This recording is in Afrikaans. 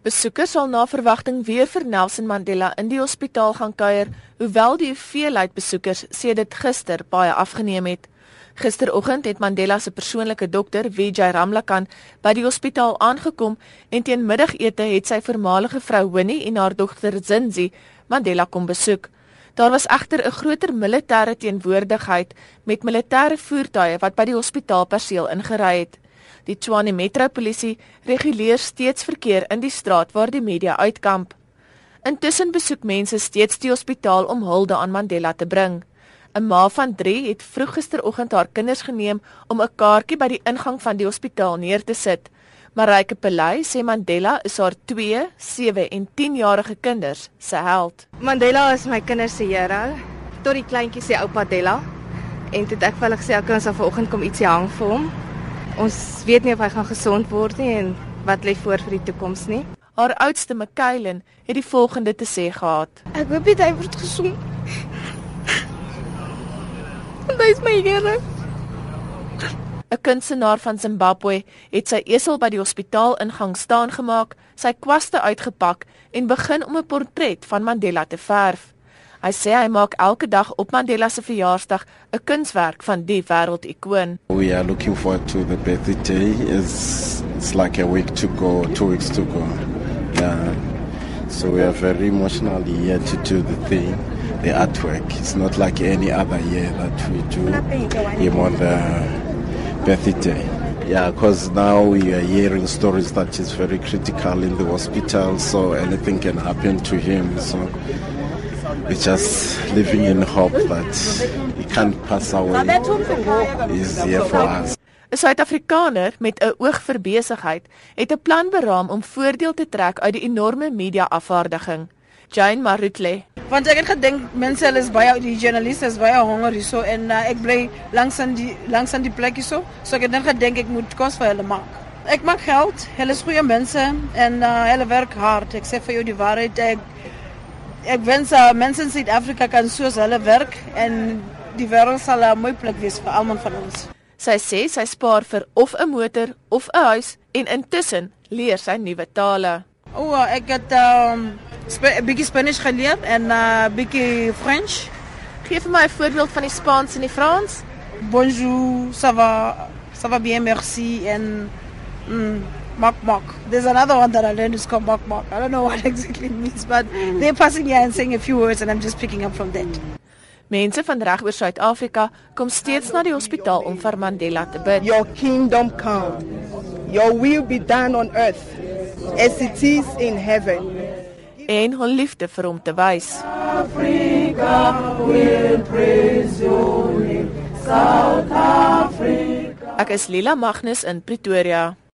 Besoekers sal na verwagting weer vir Nelson Mandela in die hospitaal gaan kuier, hoewel die hoeveelheid besoekers sedert gister baie afgeneem het. Gisteroggend het Mandela se persoonlike dokter, Vijay Ramlakan, by die hospitaal aangekom en teen middagete het sy voormalige vrou Winnie en haar dogter Zinzi Mandela kom besoek. Daar was egter 'n groter militêre teenwoordigheid met militêre voertuie wat by die hospitaalperseel ingery het. Die Tshwane Metropolisie reguleer steeds verkeer in die straat waar die media uitkamp. Intussen besoek mense steeds die hospitaal om hulde aan Mandela te bring. 'n Ma van 3 het vroeg gisteroggend haar kinders geneem om 'n kaartjie by die ingang van die hospitaal neer te sit. Marike Pelay sê Mandela is haar 2, 7 en 10 jarige kinders se held. Mandela is my kinders se hero. Tot die kleintjie sê oupa Della. En toe ek vir hulle gesê ek kan se vanoggend kom ietsie hang vir hom. Ons weet nie of hy gaan gesond word nie en wat lê voor vir die toekoms nie. Haar oudste, Mikaelen, het die volgende te sê gehad: Ek hoop dit hy word gesond. Dit is my Here. 'n Kunstenaar van Zimbabwe het sy esel by die hospitaal ingang staan gemaak, sy kwaste uitgepak en begin om 'n portret van Mandela te verf. Hy sê hy maak elke dag op Mandela se verjaarsdag 'n kunswerk van die wêreldikoon. We are looking forward to the birthday. It's it's like a week to go, two weeks to go. Yeah. So we are very emotionally here to do the thing, the artwork. It's not like any other year that we do him on the birthday. Yeah, because now we are hearing stories that he's very critical in the hospital, so anything can happen to him. So we're just living in hope that he can't pass away. He's here for us. 'n Suid-Afrikaner met 'n oog vir besigheid het 'n plan beraam om voordeel te trek uit die enorme media-afvaardiging. Jane Marutle. Want ek het gedink mense hulle is baie die joernaliste is baie honger hierso en uh, ek bly langs aan die langs aan die plek hierso, so ek het net gedink ek moet kos vir hulle maak. Ek maak geld, hulle is goeie mense en uh, hulle werk hard. Ek sê vir jou die waarheid, ek ek wens uh, mense in Suid-Afrika kan soos hulle werk en die wêreld sal 'n mooi plek wees vir almal van ons. Sy sê sy spaar vir of 'n motor of 'n huis en intussen leer sy nuwe tale. O, oh, ek het 'n um, sp bietjie Spanish geleer en 'n uh, bietjie French. Geef vir my 'n voorbeeld van die Spaans en die Frans. Bonjour, ça va? Ça va bien, merci en mm, Mak mak. There's another one that I learned is called mak mak. I don't know what exactly it means, but they're passing here and saying a few words and I'm just picking up from that. Mense van reg oor Suid-Afrika kom steeds na die hospitaal om vir Mandela te bid. Your kingdom come. Your will be done on earth as it is in heaven. En hul liefde vir hom te wys. Africa will praise your name. South Africa. Ek is Lila Magnus in Pretoria.